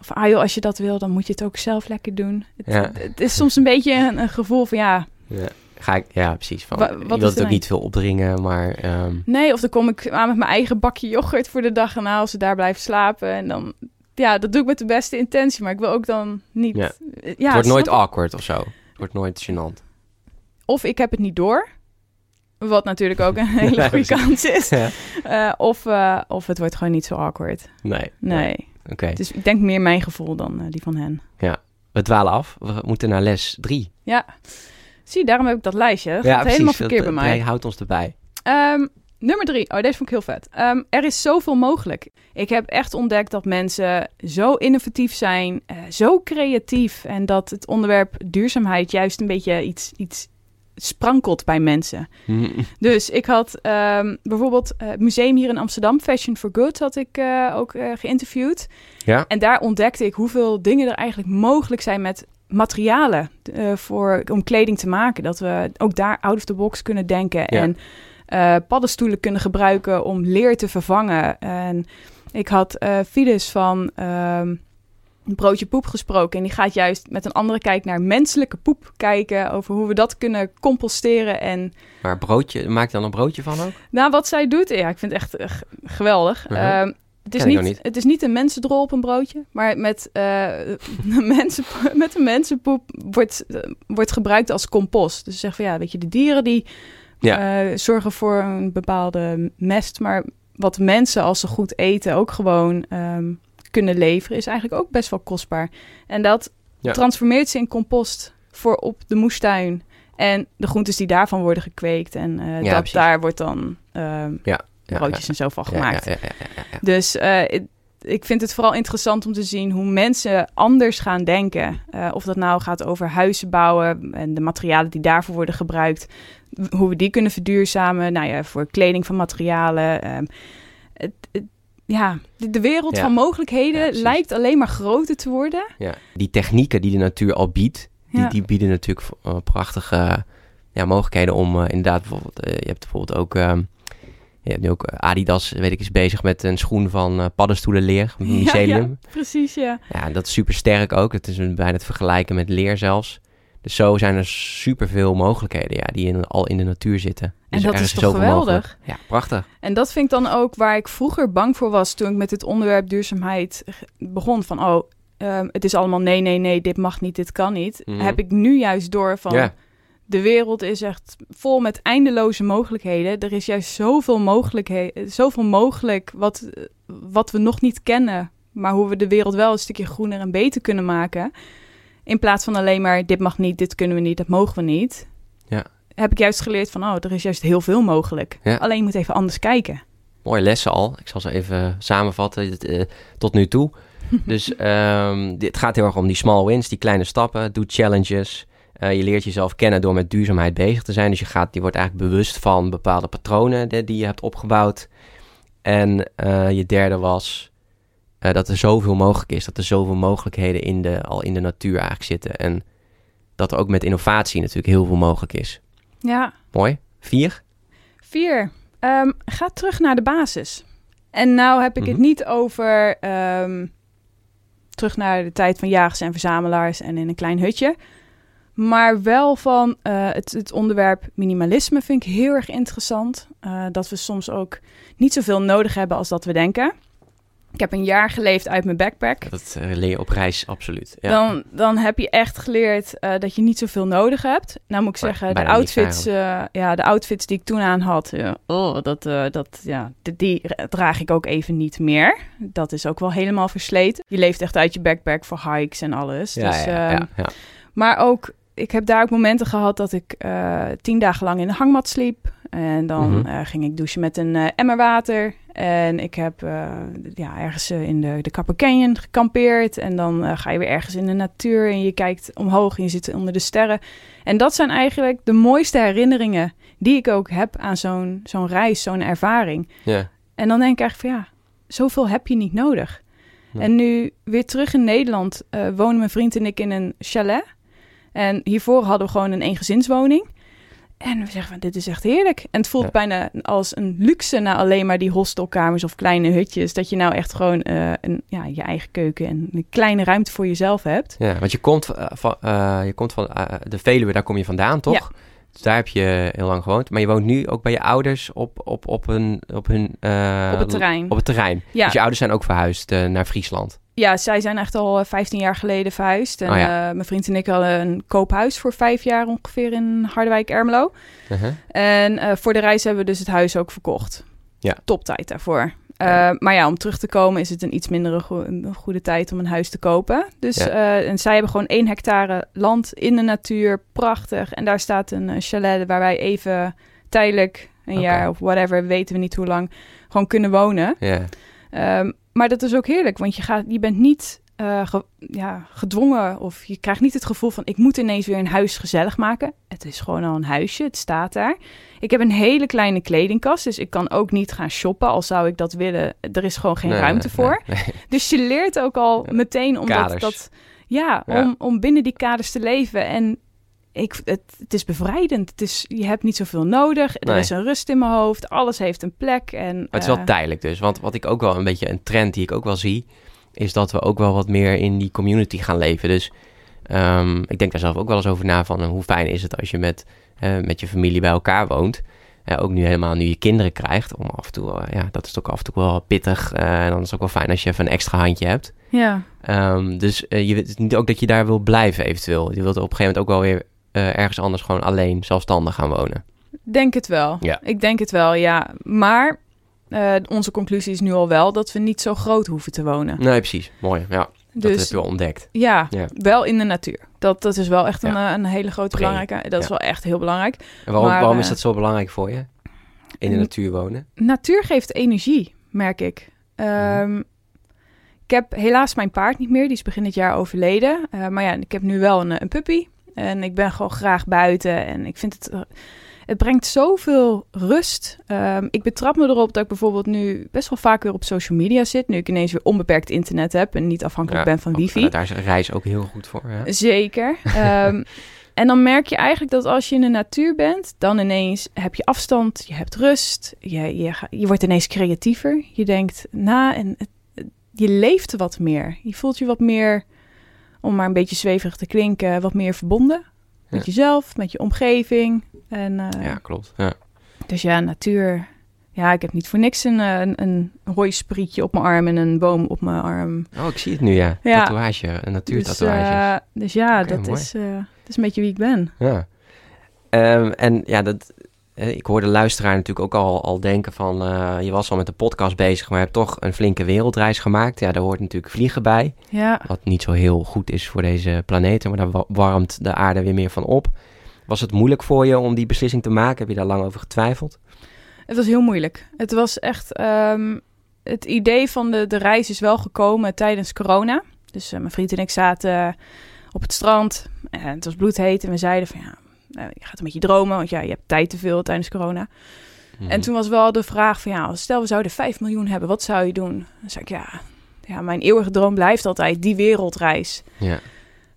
of ah joh, als je dat wil, dan moet je het ook zelf lekker doen. Het, Ja. het is soms een beetje een, een gevoel van ja, Ja. Ga ik, ja, precies. Van, Wa- wilt is het ook niet veel opdringen, maar ehm, nee, of dan kom ik aan met mijn eigen bakje yoghurt voor de dag en als ze daar blijven slapen en dan ja, dat doe ik met de beste intentie, maar ik wil ook dan niet. Ja. Ja, het wordt nooit awkward of zo. Het wordt nooit gênant. Of ik heb het niet door. Wat natuurlijk ook een hele Ja, goede kans is. Ja. Eh, of, eh, of het wordt gewoon niet zo awkward. Nee. Nee. Oké. Dus ik denk meer mijn gevoel dan eh, die van hen. We dwalen af. We moeten naar les drie. Ja. Zie, daarom heb ik dat lijstje. Dat ja, gaat helemaal verkeerd bij mij. Hij houdt ons erbij. Ehm, nummer drie. Oh, deze vond ik heel vet. Ehm, er is zoveel mogelijk. Ik heb echt ontdekt dat mensen zo innovatief zijn, eh, zo creatief. En dat het onderwerp duurzaamheid juist een beetje iets, iets sprankelt bij mensen. Dus ik had ehm, bijvoorbeeld eh, het museum hier in Amsterdam, Fashion for Good, had ik eh, ook eh, geïnterviewd. Ja. En daar ontdekte ik hoeveel dingen er eigenlijk mogelijk zijn met materialen eh, voor, om kleding te maken. Dat we ook daar out of the box kunnen denken. Ja. En eh, paddenstoelen kunnen gebruiken om leer te vervangen. En ik had eh Fides van ehm, broodje poep gesproken. En die gaat juist met een andere kijk naar menselijke poep kijken. Over hoe we dat kunnen composteren. En Maar broodje, maak je dan een broodje van ook? nou, wat zij doet, ja, ik vind het echt geweldig. Mhm. Het, is niet, het is niet een mensendrol op een broodje, maar met, eh, mensen, met een mensenpoep wordt, eh, wordt gebruikt als compost. Dus zeg van ja, weet je, de dieren die Ja. eh, zorgen voor een bepaalde mest, maar wat mensen als ze goed eten ook gewoon ehm, kunnen leveren, is eigenlijk ook best wel kostbaar. En dat Ja. transformeert ze in compost voor op de moestuin. En de groentes die daarvan worden gekweekt. En dat precies. daar wordt dan ehm, Ja, broodjes en zo van gemaakt. Dus eh, ik vind het vooral interessant om te zien hoe mensen anders gaan denken. Eh, of dat nou gaat over huizen bouwen en de materialen die daarvoor worden gebruikt. Hoe we die kunnen verduurzamen. Nou ja, voor kleding van materialen. ehm, het, het- ja, de, wereld Ja. van mogelijkheden Ja, lijkt alleen maar groter te worden. Ja. Die technieken die de natuur al biedt, die, die bieden natuurlijk eh, prachtige ja, mogelijkheden om inderdaad bijvoorbeeld, je hebt bijvoorbeeld ook, ehm, je hebt nu ook eh, Adidas, weet ik, is bezig met een schoen van eh paddenstoelenleer, Ja, mycelium. ja, precies, ja. Ja, dat is super sterk ook. Het is bijna te vergelijken met leer zelfs. Dus zo zijn er superveel mogelijkheden ja, die in, al in de natuur zitten. Dus dat is toch geweldig? mogelijk. Ja, prachtig. En dat vind ik dan ook waar ik vroeger bang voor was toen ik met dit onderwerp duurzaamheid begon. Van oh, ehm, het is allemaal nee, nee, nee, dit mag niet, dit kan niet. Mhm. Heb ik nu juist door van Ja. De wereld is echt vol met eindeloze mogelijkheden. Er is juist zoveel, mogelijkheden, zoveel mogelijk wat, wat we nog niet kennen. Maar hoe we de wereld wel een stukje groener en beter kunnen maken. In plaats van alleen maar dit mag niet, dit kunnen we niet, dat mogen we niet. Ja. Heb ik juist geleerd van, oh, er is juist heel veel mogelijk. Ja. Alleen je moet even anders kijken. Mooie lessen al. Ik zal ze even samenvatten eh, tot nu toe. dus ehm, dit gaat heel erg om die small wins, die kleine stappen. Doe challenges. Eh, je leert jezelf kennen door met duurzaamheid bezig te zijn. Dus je, gaat, je wordt eigenlijk bewust van bepaalde patronen die, die je hebt opgebouwd. En eh, je derde was eh, dat er zoveel mogelijk is. Dat er zoveel mogelijkheden in de, al in de natuur eigenlijk zitten. En dat er ook met innovatie natuurlijk heel veel mogelijk is. Ja, Mooi. Vier. Vier, ehm, ga terug naar de basis. En nou heb ik het Mhm. niet over ehm, terug naar de tijd van jagers en verzamelaars en in een klein hutje. Maar wel van eh, het, het onderwerp minimalisme vind ik heel erg interessant. Eh, dat we soms ook niet zoveel nodig hebben als dat we denken. Ik heb een jaar geleefd uit mijn backpack. Dat eh, leer je op reis, absoluut. Ja. Dan, dan heb je echt geleerd dat je niet zoveel nodig hebt. Nou moet ik zeggen, de outfits, ja, de outfits die ik toen aan had, oh, dat, dat, ja, die, die draag ik ook even niet meer. Dat is ook wel helemaal versleten. Je leeft echt uit je backpack voor hikes en alles. Ja, dus, ja, ehm, ja, ja. Maar ook, ik heb daar ook momenten gehad dat ik eh, tien dagen lang in de hangmat sliep. En dan Mhm. eh, ging ik douchen met een eh, emmer water. En ik heb ja, ergens in de, de Canyon gekampeerd. En dan ga je weer ergens in de natuur en je kijkt omhoog en je zit onder de sterren. En dat zijn eigenlijk de mooiste herinneringen die ik ook heb aan zo'n zo'n reis, zo'n ervaring. En dan denk ik eigenlijk van ja, zoveel heb je niet nodig. Ja. En nu weer terug in Nederland wonen mijn vriend en ik in een chalet. En hiervoor hadden we gewoon een eengezinswoning. En we zeggen van, dit is echt heerlijk. En het voelt Ja. bijna als een luxe na alleen maar die hostelkamers of kleine hutjes. Dat je nou echt gewoon eh, een, ja, je eigen keuken en een kleine ruimte voor jezelf hebt. Ja, want je komt eh, van, eh, je komt van de Veluwe, daar kom je vandaan, toch? Dus daar heb je heel lang gewoond. Maar je woont nu ook bij je ouders op, op, op, hun, op, hun, op het terrein. Op het terrein. Ja. Dus je ouders zijn ook verhuisd naar Friesland. Ja, zij zijn echt al eh, 15 jaar geleden verhuisd. En Oh ja. eh, mijn vriend en ik hadden een koophuis voor vijf jaar ongeveer in Harderwijk-Ermelo. Uh-huh. En eh, voor de reis hebben we dus het huis ook verkocht. Ja. Toptijd daarvoor. Ja. Eh, maar ja, om terug te komen is het een iets mindere go- een goede tijd om een huis te kopen. Dus, Ja. eh, en zij hebben gewoon één hectare land in de natuur. Prachtig. En daar staat een eh, chalet waar wij even tijdelijk een jaar of whatever, weten we niet hoe lang, gewoon kunnen wonen. Ja. Ehm, maar dat is ook heerlijk, want je, gaat, je bent niet eh, ge- ja, gedwongen of je krijgt niet het gevoel van ik moet ineens weer een huis gezellig maken. Het is gewoon al een huisje, het staat daar. Ik heb een hele kleine kledingkast, dus ik kan ook niet gaan shoppen, al zou ik dat willen. Er is gewoon geen Nee, ruimte nee, voor. nee. Dus je leert ook al meteen om dat, kaders. dat ja, Ja. Om, om binnen die kaders te leven. En ik, het, het is bevrijdend. Het is, je hebt niet zoveel nodig. Er Nee. is een rust in mijn hoofd. Alles heeft een plek. En, Maar het is wel eh, tijdelijk dus. Want wat ik ook wel een beetje een trend die ik ook wel zie, is dat we ook wel wat meer in die community gaan leven. Dus ehm, ik denk daar zelf ook wel eens over na van eh, hoe fijn is het als je met, eh, met je familie bij elkaar woont. Eh, ook nu helemaal nu je kinderen krijgt. Om af en toe, ja, dat is ook af en toe wel pittig. en dan is het ook wel fijn als je even een extra handje hebt. Ja, Ehm, dus je weet het is niet ook dat je daar wil blijven eventueel. Je wilt op een gegeven moment ook wel weer eh, ergens anders gewoon alleen zelfstandig gaan wonen. denk het wel. Ja. Ik denk het wel, ja. Maar eh, onze conclusie is nu al wel dat we niet zo groot hoeven te wonen. Nee, precies. Mooi. Ja, dat heb Dus je wel ontdekt. ja, Ja. wel in de natuur. Dat, dat is wel echt een, Ja. eh, een hele grote belangrijke. Dat is wel echt heel belangrijk. En waarom, Maar, waarom is dat zo belangrijk voor je? In de natuur wonen? Natuur geeft energie, merk ik. Ehm, Ik heb helaas mijn paard niet meer. Die is begin dit jaar overleden. Maar ja, ik heb nu wel een, een puppy. En ik ben gewoon graag buiten. En ik vind het... eh, het brengt zoveel rust. Ehm, ik betrap me erop dat ik bijvoorbeeld nu best wel vaak weer op social media zit. Nu ik ineens weer onbeperkt internet heb en niet afhankelijk ben van wifi. eh, daar is reis ook heel goed voor. Ja. Zeker. Ehm, en dan merk je eigenlijk dat als je in de natuur bent, dan ineens heb je afstand, je hebt rust, je, je, je wordt ineens creatiever. Je denkt na en het- je leeft wat meer. Je voelt je wat meer, om maar een beetje zweverig te klinken, wat meer verbonden. Met Ja. jezelf, met je omgeving. En, eh, ja, klopt. Ja. Dus ja, natuur. Ja, ik heb niet voor niks een, eh, een, een hooisprietje op mijn arm en een boom op mijn arm. Oh, ik zie het nu, ja. Ja. Tatoeage, een Dus, natuurtatoeage. eh, dus ja, dat, mooi. is, dat is een beetje wie ik ben. Ja. Ehm, en ja, dat, ik hoor de luisteraar natuurlijk ook al, al denken van... eh, je was al met de podcast bezig, maar je hebt toch een flinke wereldreis gemaakt. Ja, daar hoort natuurlijk vliegen bij. Ja, Wat niet zo heel goed is voor deze planeten, maar daar wa- warmt de aarde weer meer van op. Was het moeilijk voor je om die beslissing te maken? Heb je daar lang over getwijfeld? het was heel moeilijk. Het was echt. ehm, het idee van de, de reis is wel gekomen tijdens corona. Dus eh, mijn vriend en ik zaten op het strand. En het was bloedheet. En we zeiden van ja, eh, je gaat een beetje dromen. Want ja, je hebt tijd te veel tijdens corona. Mhm. En toen was wel de vraag van ja, stel we zouden 5 miljoen hebben, wat zou je doen? Dan zei ik ja, ja mijn eeuwige droom blijft altijd die wereldreis. Ja,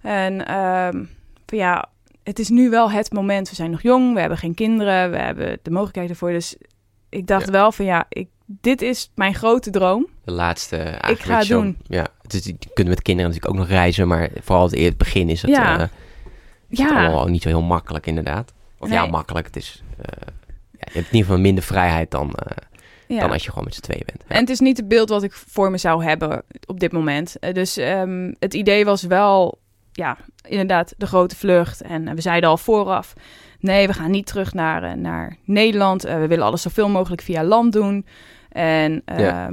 En ehm, van ja, het is nu wel het moment. We zijn nog jong, we hebben geen kinderen, we hebben de mogelijkheid ervoor. Dus ik dacht Ja. wel van ja, ik, dit is mijn grote droom. de laatste eigenlijk ga het doen. Ja, het is, je kunt met kinderen natuurlijk ook nog reizen, maar vooral het, het begin is het, Ja. eh, het Ja. allemaal niet zo heel makkelijk inderdaad. Of ja, makkelijk. Het is, eh, ja, je hebt in ieder geval minder vrijheid dan, eh, Ja. dan als je gewoon met z'n tweeën bent. Ja. En het is niet het beeld wat ik voor me zou hebben op dit moment. Eh, Dus ehm, het idee was wel, ja, inderdaad, de grote vlucht. En we zeiden al vooraf, nee, we gaan niet terug naar, naar Nederland. We willen alles zoveel mogelijk via land doen. En Ja.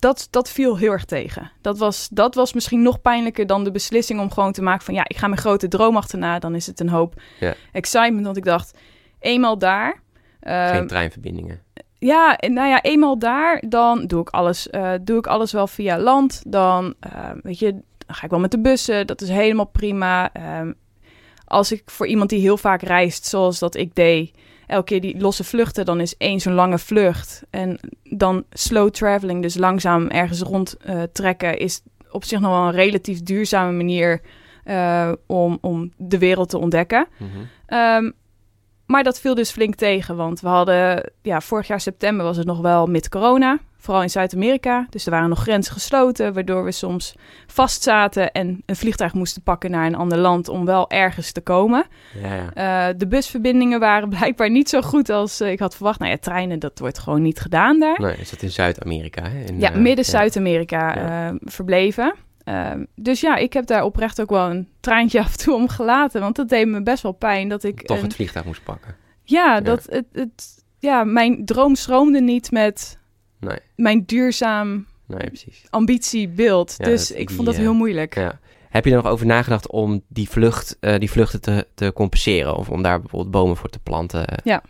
Ehm, dat, dat viel heel erg tegen. Dat was, dat was misschien nog pijnlijker dan de beslissing om gewoon te maken van... ja, ik ga mijn grote droom achterna. Dan is het een hoop Ja. excitement. Want ik dacht, eenmaal daar... ehm, Geen treinverbindingen. ja, nou ja, eenmaal daar, dan doe ik alles, eh, doe ik alles wel via land. Dan, eh, weet je, dan ga ik wel met de bussen. Dat is helemaal prima. Ehm, als ik voor iemand die heel vaak reist, zoals dat ik deed, elke keer die losse vluchten, dan is één zo'n lange vlucht. En dan slow traveling, dus langzaam ergens rond eh, trekken, is op zich nog wel een relatief duurzame manier eh, om, om de wereld te ontdekken. Mhm. Ehm, maar dat viel dus flink tegen, want we hadden, ja, vorig jaar september was het nog wel met corona, vooral in Zuid-Amerika. Dus er waren nog grenzen gesloten, waardoor we soms vastzaten en een vliegtuig moesten pakken naar een ander land om wel ergens te komen. Ja, ja. Eh, de busverbindingen waren blijkbaar niet zo goed als eh, ik had verwacht. Nou ja, treinen, dat wordt gewoon niet gedaan daar. Nee, is dat in Zuid-Amerika? hè? In, Ja, eh, midden Zuid-Amerika Ja. verbleven. Ehm, dus ja, ik heb daar oprecht ook wel een traantje af en toe om gelaten. Want dat deed me best wel pijn dat ik... Toch een- het vliegtuig moest pakken. Ja, dat het, het, ja, mijn droom stroomde niet met Nee, mijn duurzaam nee, precies. ambitiebeeld. Ja, dus ik die, vond dat eh, heel moeilijk. Ja. Heb je er nog over nagedacht om die, vlucht, eh, die vluchten te, te compenseren? Of om daar bijvoorbeeld bomen voor te planten? Ja,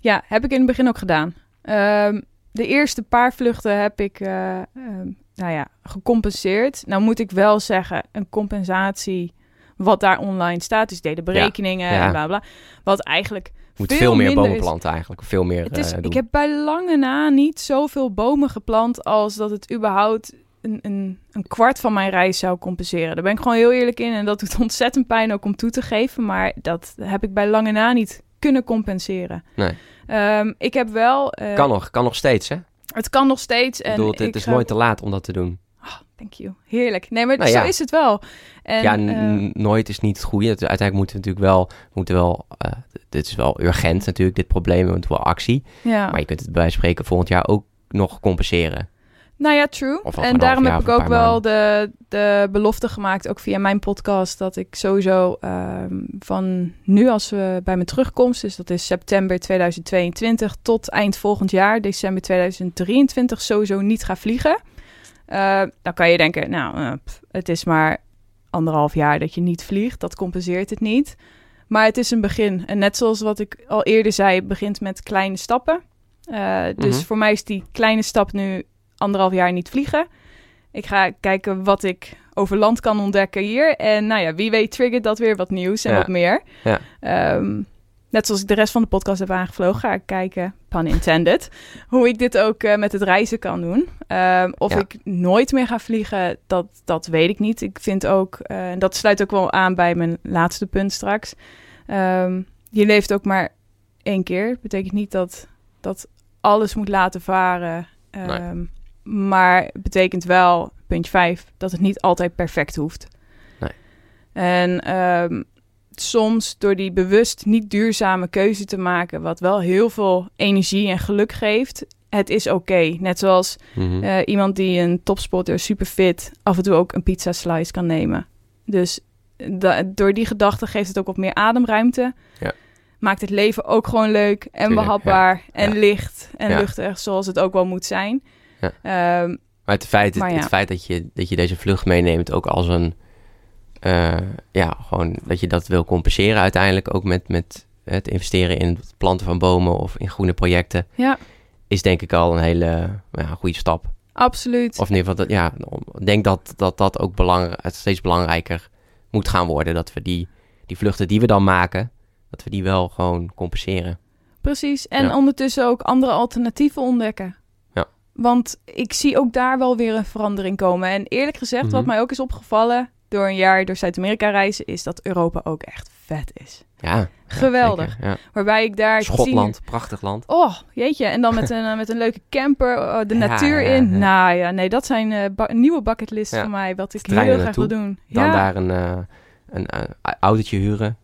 Ja, heb ik in het begin ook gedaan. Ehm, de eerste paar vluchten heb ik, eh, ehm, nou ja, gecompenseerd. Nou moet ik wel zeggen, een compensatie wat daar online staat. Dus deden berekeningen ja. en bla bla. Wat eigenlijk moet veel veel, meer bomen planten eigenlijk. Veel meer Het is, eh, ik heb bij lange na niet zoveel bomen geplant als dat het überhaupt een, een, een kwart van mijn reis zou compenseren. Daar ben ik gewoon heel eerlijk in. En dat doet ontzettend pijn ook om toe te geven. Maar dat heb ik bij lange na niet kunnen compenseren. Nee. Ehm, ik heb wel... eh, Kan nog, kan nog steeds, hè? Het kan nog steeds. Ik En bedoel, het, ik het is ga- nooit te laat om dat te doen. Thank you. Heerlijk. Nee, maar Nou zo ja. is het wel. En, ja, eh, nooit is niet het goede. Uiteindelijk moeten we natuurlijk wel... We moeten wel eh, dit is wel urgent natuurlijk, dit probleem. We moeten wel actie. ja. Maar je kunt het bij spreken volgend jaar ook nog compenseren. Nou ja, true. En daarom heb ik ook wel de, de belofte gemaakt, ook via mijn podcast, dat ik sowieso ehm, van nu als we bij mijn terugkomst, dus dat is september 2022 tot eind volgend jaar, december 2023, sowieso niet ga vliegen. Eh, dan kan je denken, nou, eh, pff, het is maar anderhalf jaar dat je niet vliegt, dat compenseert het niet. Maar het is een begin. En net zoals wat ik al eerder zei, het begint met kleine stappen. Eh, dus Mhm. voor mij is die kleine stap nu anderhalf jaar niet vliegen. Ik ga kijken wat ik over land kan ontdekken hier. En nou ja, wie weet triggert dat weer wat nieuws en Ja. wat meer. Ja. Ehm, net zoals ik de rest van de podcast heb aangevlogen, ga ik kijken, pun intended, hoe ik dit ook eh, met het reizen kan doen. Ehm, of Ja. ik nooit meer ga vliegen, dat, dat weet ik niet. Ik vind ook, eh, en dat sluit ook wel aan bij mijn laatste punt straks. Ehm, je leeft ook maar één keer. Betekent niet dat, dat alles moet laten varen. Ehm, Maar het betekent wel, puntje 5, dat het niet altijd perfect hoeft. Nee. En soms door die bewust niet duurzame keuze te maken, wat wel heel veel energie en geluk geeft, het is oké. Net zoals Mhm. eh, iemand die een topsporter, super fit, af en toe ook een pizza slice kan nemen. Dus da- door die gedachte geeft het ook wat meer ademruimte. Ja. Maakt het leven ook gewoon leuk en behapbaar en Ja. licht en luchtig, zoals het ook wel moet zijn. Ja. Ehm, Maar het feit, het, Maar ja. het feit dat, je, dat je deze vlucht meeneemt ook als een... eh, ja, gewoon dat je dat wil compenseren uiteindelijk. Ook met, met het investeren in het planten van bomen of in groene projecten. ja, Is denk ik al een hele ja, goede stap. absoluut. Of in ieder geval, dat, ja, ik denk dat dat, dat ook belang, het steeds belangrijker moet gaan worden. Dat we die, die vluchten die we dan maken, dat we die wel gewoon compenseren. Precies. En Ja. ondertussen ook andere alternatieven ontdekken. Ja. Want ik zie ook daar wel weer een verandering komen. En eerlijk gezegd, wat Mhm. mij ook is opgevallen door een jaar door Zuid-Amerika reizen, is dat Europa ook echt vet is. Ja, Geweldig. ja. Waarbij ik daar Schotland, prachtig land. Oh, jeetje. En dan met een, eh, met een leuke camper, eh, de Ja, natuur in. Nou ja, nee, dat zijn ba- nieuwe bucketlist voor mij, wat ik heel graag wil doen. Dan daar een, eh, een autootje huren.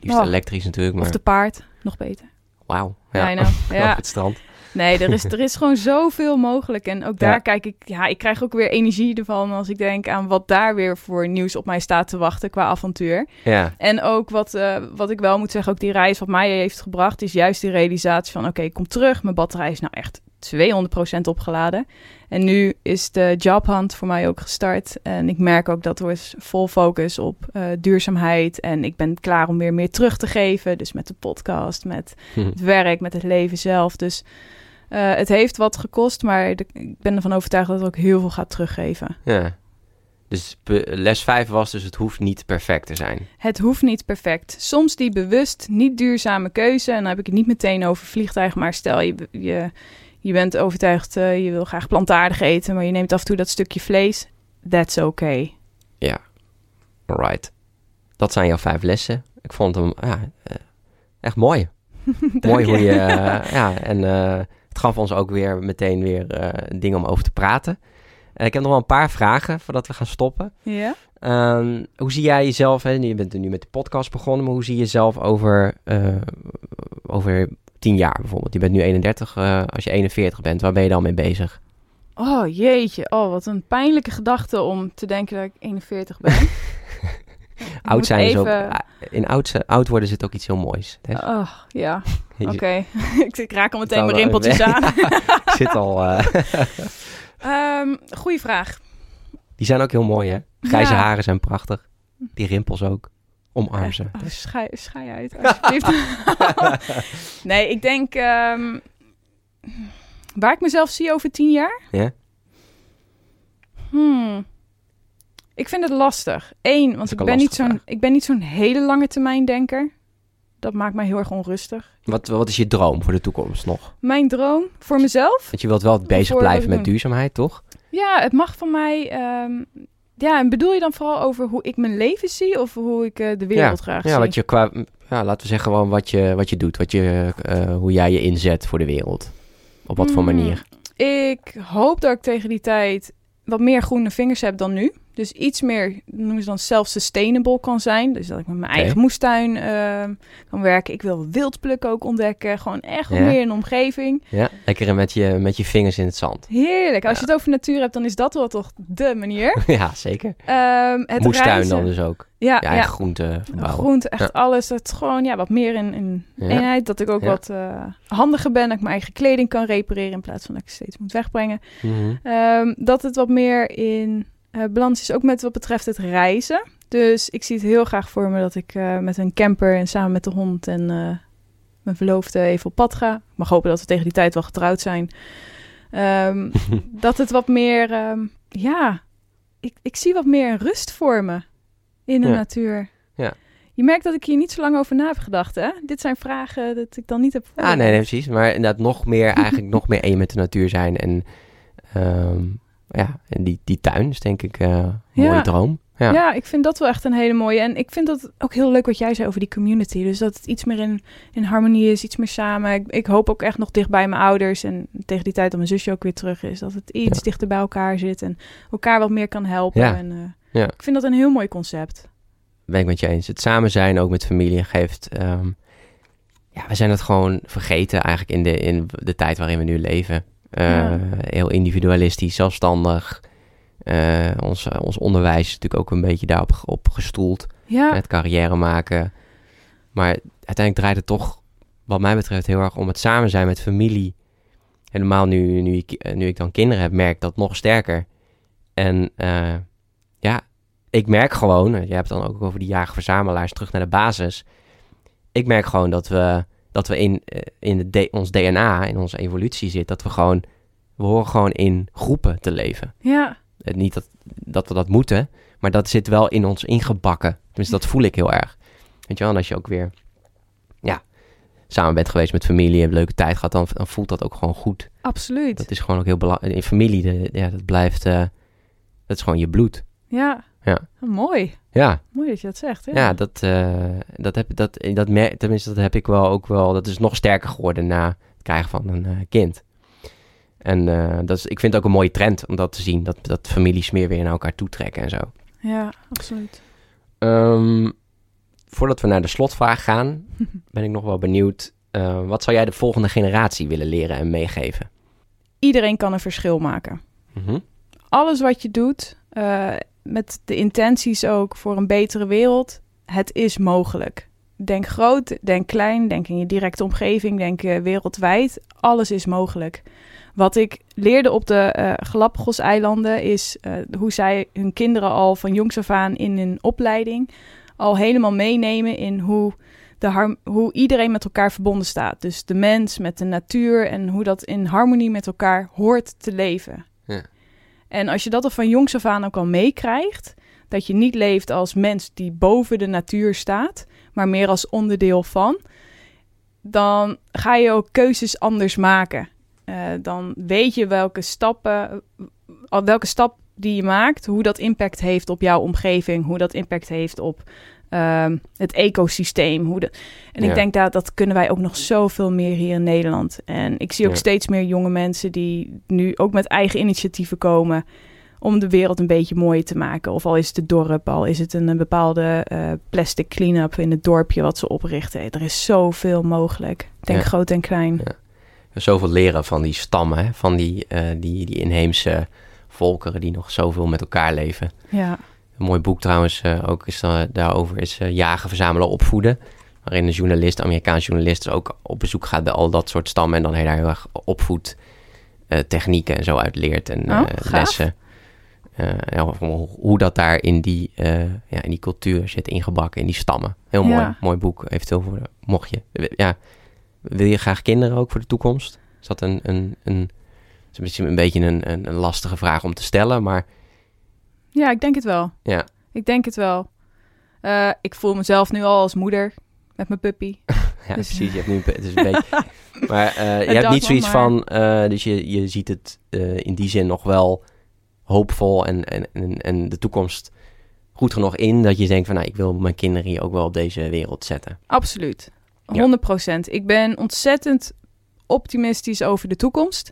Liefst Oh. elektrisch natuurlijk, maar Of de paard, nog beter. wauw. Ja. Ja. op het strand. Nee, er is, er is gewoon zoveel mogelijk. En ook daar Ja. kijk ik, ja, ik krijg ook weer energie ervan als ik denk aan wat daar weer voor nieuws op mij staat te wachten qua avontuur. Ja, En ook wat, eh, wat ik wel moet zeggen, ook die reis wat mij heeft gebracht, is juist die realisatie van, oké, ik kom terug, mijn batterij is nou echt 200% opgeladen. En nu is de jobhunt voor mij ook gestart. En ik merk ook dat er is vol focus op eh, duurzaamheid. En ik ben klaar om weer meer terug te geven. Dus met de podcast, met het werk, met het leven zelf. Dus eh, het heeft wat gekost, maar de- ik ben ervan overtuigd dat het ook heel veel gaat teruggeven. ja. Dus les 5 was dus het hoeft niet perfect te zijn. Het hoeft niet perfect. Soms die bewust niet duurzame keuze, en dan heb ik het niet meteen over vliegtuig, maar stel je, je, je bent overtuigd, eh, je wil graag plantaardig eten, maar je neemt af en toe dat stukje vlees. That's okay. Alright. Dat zijn jouw vijf lessen. Ik vond hem ja, eh, echt mooi. mooi hoe je... ja, en het gaf ons ook weer meteen weer eh, dingen om over te praten. Ik heb nog wel een paar vragen voordat we gaan stoppen. Ja? Ehm, hoe zie jij jezelf, hè? je bent er nu met de podcast begonnen, maar hoe zie je jezelf over, eh, over tien jaar bijvoorbeeld? Je bent nu 31, eh, als je 41 bent, waar ben je dan mee bezig? Oh jeetje, oh wat een pijnlijke gedachte om te denken dat ik 41 ben. Oud zijn is ook, ah, in oud, ze- oud worden zit ook iets heel moois. Hè? Oh, ja, Oké. ik, ik raak al meteen mijn rimpeltjes aan. Ik zit al, eh, Ehm goeie vraag. die zijn ook heel mooi hè? Grijze Ja. haren zijn prachtig. Die rimpels ook. Omarm ze. Oh, schei, schei uit, alsjeblieft. nee, ik denk... ehm, waar ik mezelf zie over tien jaar? Ja? Hmm. Ik vind het lastig. Eén, want ik ben, niet zo'n, ik ben niet zo'n hele lange termijn denker. Dat maakt mij heel erg onrustig. Wat, wat is je droom voor de toekomst nog? Mijn droom voor mezelf? Want je wilt wel bezig blijven met duurzaamheid, toch? Ja, het mag van mij... ehm, ja, en bedoel je dan vooral over hoe ik mijn leven zie... of hoe ik eh, de wereld graag Ja, zie? wat je qua, ja, laten we zeggen gewoon wat je, wat je doet. Wat je, eh, hoe jij je inzet voor de wereld. Op wat voor Hmm. manier? Ik hoop dat ik tegen die tijd wat meer groene vingers heb dan nu. Dus iets meer, noemen ze dan self-sustainable kan zijn. Dus dat ik met mijn eigen moestuin ehm, kan werken. Ik wil wildplukken ook ontdekken. Gewoon echt Ja. meer in de omgeving. Ja, lekker met je, met je vingers in het zand. Heerlijk. Als Ja. je het over natuur hebt, dan is dat wel toch de manier. ja, zeker. Ehm het Moestuin reizen. dan dus ook. Ja, eigen groente verbouwen. Groente, echt alles. Dat gewoon ja, wat meer in, eenheid. Dat ik ook wat eh, handiger ben. Dat ik mijn eigen kleding kan repareren in plaats van dat ik steeds moet wegbrengen. Mhm. Ehm, dat het wat meer in eh, balans is, ook met wat betreft het reizen. Dus ik zie het heel graag voor me dat ik eh, met een camper en samen met de hond en eh, mijn verloofde even op pad ga. Ik mag hopen dat we tegen die tijd wel getrouwd zijn. Ehm, dat het wat meer, ehm, ja, ik, ik zie wat meer rust voor me in de Ja. natuur. Ja. Je merkt dat ik hier niet zo lang over na heb gedacht, hè? Dit zijn vragen dat ik dan niet heb Ah, nee, nee, precies. Maar inderdaad nog meer, eigenlijk nog meer één met de natuur zijn. En ehm, ja, en die, die tuin is denk ik eh, een Ja. mooie droom. Ja. Ja. ik vind dat wel echt een hele mooie. En ik vind dat ook heel leuk wat jij zei over die community. Dus dat het iets meer in, in harmonie is, iets meer samen. Ik, ik hoop ook echt nog dicht bij mijn ouders. En tegen die tijd dat mijn zusje ook weer terug is. Dat het iets Ja. dichter bij elkaar zit. En elkaar wat meer kan helpen. Ja. En, eh, Ja. Ik vind dat een heel mooi concept. ben ik met je eens. Het samen zijn, ook met familie, geeft... ehm, ja, we zijn het gewoon vergeten eigenlijk in de, in de tijd waarin we nu leven. Eh, Ja. Heel individualistisch, zelfstandig. Eh, ons, ons onderwijs is natuurlijk ook een beetje daarop op gestoeld. Ja, Het carrière maken. Maar uiteindelijk draait het toch, wat mij betreft, heel erg om het samen zijn met familie. Helemaal nu, nu, ik, eh, nu ik dan kinderen heb, merk ik dat nog sterker. En eh, ja, ik merk gewoon, eh, je hebt het dan ook over die jager-verzamelaars terug naar de basis. Ik merk gewoon dat we, dat we in, eh, in het ons DNA, in onze evolutie zit, dat we gewoon, we horen gewoon in groepen te leven. ja, Eh, niet dat, dat we dat moeten, maar dat zit wel in ons ingebakken. Tenminste, dat voel ik heel erg. Weet je wel, en als je ook weer ja, samen bent geweest met familie, hebt een leuke tijd gehad, dan, dan voelt dat ook gewoon goed. absoluut. Dat is gewoon ook heel belangrijk. In familie, de, ja, dat blijft, eh, dat is gewoon je bloed. Ja. Ja. Oh, mooi. Ja, Mooi dat je dat zegt. Ja, ja. dat, eh, dat heb dat, dat tenminste, dat heb ik wel ook wel, dat is nog sterker geworden na het krijgen van een eh, kind. En eh, dat is, ik vind het ook een mooie trend om dat te zien, dat, dat families meer weer naar elkaar toetrekken en zo. ja absoluut. Ehm, voordat we naar de slotvraag gaan, ben ik nog wel benieuwd. wat zou jij de volgende generatie willen leren en meegeven? Iedereen kan een verschil maken. Mhm. alles wat je doet, met de intenties ook voor een betere wereld, het is mogelijk. Denk groot, denk klein, denk in je directe omgeving, denk eh, wereldwijd. Alles is mogelijk. Wat ik leerde op de eh Galapagos-eilanden is eh, hoe zij hun kinderen al van jongs af aan in hun opleiding al helemaal meenemen in hoe, de hoe iedereen met elkaar verbonden staat. Dus de mens met de natuur en hoe dat in harmonie met elkaar hoort te leven. Ja. En als je dat al van jongs af aan ook al meekrijgt, dat je niet leeft als mens die boven de natuur staat, maar meer als onderdeel van, dan ga je ook keuzes anders maken. Eh, dan weet je welke stappen, al welke stap die je maakt, hoe dat impact heeft op jouw omgeving, hoe dat impact heeft op ehm, het ecosysteem. Hoe de, en Ja. ik denk dat dat kunnen wij ook nog zoveel meer hier in Nederland. En ik zie ook Ja. steeds meer jonge mensen die nu ook met eigen initiatieven komen om de wereld een beetje mooier te maken. Of al is het het dorp, al is het een, een bepaalde eh, plastic clean-up in het dorpje wat ze oprichten. Er is zoveel mogelijk. Denk Ja. groot en klein. Ja. Zoveel leren van die stammen, hè? van die, eh, die, die inheemse volkeren die nog zoveel met elkaar leven. Ja, Een mooi boek trouwens eh, ook is da- daarover is eh, Jagen, Verzamelen, Opvoeden. Waarin een journalist, een Amerikaans journalist, dus ook op bezoek gaat bij al dat soort stammen. En dan heel, heel erg opvoed eh, technieken en zo uitleert en Oh, eh, lessen. eh, ja, hoe dat daar in die, eh, ja, in die cultuur zit ingebakken, in die stammen. Heel mooi, Ja. mooi boek. Eventueel voor, mocht je, ja, wil je graag kinderen ook voor de toekomst? Is dat een, een, een, is misschien een beetje een, een, een lastige vraag om te stellen, maar Ja, ik denk het wel. ja, Ik denk het wel. Eh, ik voel mezelf nu al als moeder met mijn puppy. ja Dus- precies. Je hebt nu het is een beetje, maar eh, je hebt niet zoiets van, eh, dus je, je ziet het in die zin nog wel hoopvol en, en, en, en de toekomst goed genoeg in dat je denkt van, nou, ik wil mijn kinderen hier ook wel op deze wereld zetten. Absoluut. Ja. 100 procent. Ik ben ontzettend optimistisch over de toekomst.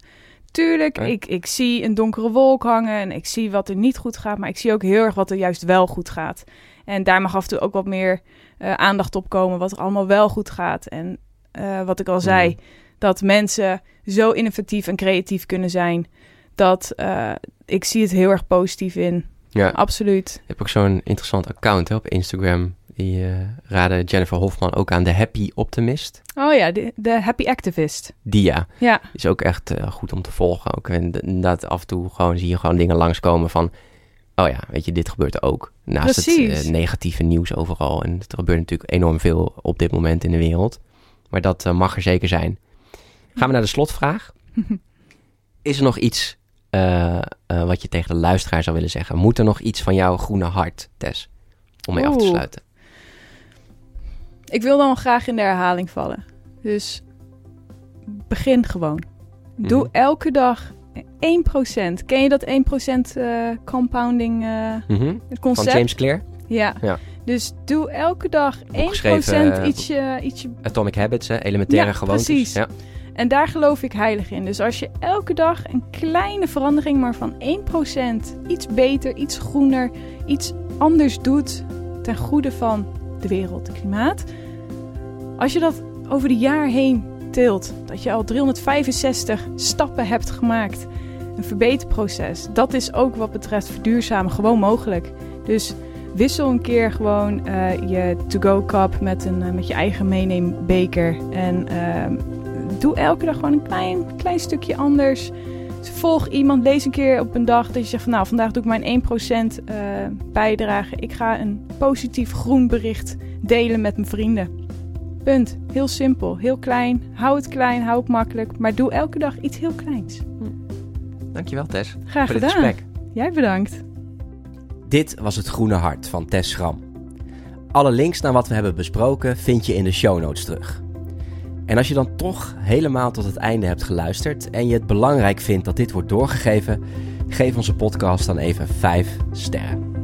Tuurlijk, ik, ik zie een donkere wolk hangen en ik zie wat er niet goed gaat, maar ik zie ook heel erg wat er juist wel goed gaat. En daar mag af en toe ook wat meer eh, aandacht op komen, wat er allemaal wel goed gaat. En eh, wat ik al zei, Mm. dat mensen zo innovatief en creatief kunnen zijn, dat eh, ik zie het heel erg positief in. Ja, Absoluut. je hebt ook zo'n interessant account hè, op Instagram. Die eh raadde Jennifer Hofman ook aan de Happy Optimist. Oh ja, de, de Happy Activist. Dia. Ja, is ook echt eh, goed om te volgen. Ook en inderdaad, af en toe gewoon zie je gewoon dingen langskomen van... Oh ja, weet je, dit gebeurt ook. Naast Precies. het eh, negatieve nieuws overal. En er gebeurt natuurlijk enorm veel op dit moment in de wereld. Maar dat mag er zeker zijn. Gaan we naar de slotvraag. Is er nog iets wat je tegen de luisteraar zou willen zeggen? Moet er nog iets van jouw groene hart, Tess? Om mee af te sluiten. Ik wil dan graag in de herhaling vallen. Dus begin gewoon. Doe Mhm. elke dag 1%. Ken je dat 1% eh compounding eh, Mhm. het Van concept? James Clear, Ja. Ja. Dus doe elke dag 1% geschreven, eh, ietsje, ietsje. Atomic Habits, hè? elementaire Ja, gewoontes. precies. Ja. En daar geloof ik heilig in. Dus als je elke dag een kleine verandering, maar van 1%, iets beter, iets groener, iets anders doet ten goede van de wereld, het klimaat. Als je dat over de jaar heen tilt, dat je al 365 stappen hebt gemaakt, een verbeterproces, dat is ook wat betreft verduurzamen gewoon mogelijk. Dus wissel een keer gewoon eh, je to-go cup met, een, eh, met je eigen meeneembeker en ehm, doe elke dag gewoon een klein, klein stukje anders. Dus volg iemand, lees een keer op een dag dat je zegt van nou, vandaag doe ik mijn 1% eh bijdrage. Ik ga een positief groen bericht delen met mijn vrienden. Punt. Heel simpel, heel klein. Hou het klein, hou het makkelijk, maar doe elke dag iets heel kleins. Dankjewel Tess Graag voor dit gedaan. gesprek. Jij bedankt. Dit was het Groene Hart van Tess Schram. Alle links naar wat we hebben besproken vind je in de show notes terug. En als je dan toch helemaal tot het einde hebt geluisterd en je het belangrijk vindt dat dit wordt doorgegeven, geef onze podcast dan even 5 sterren.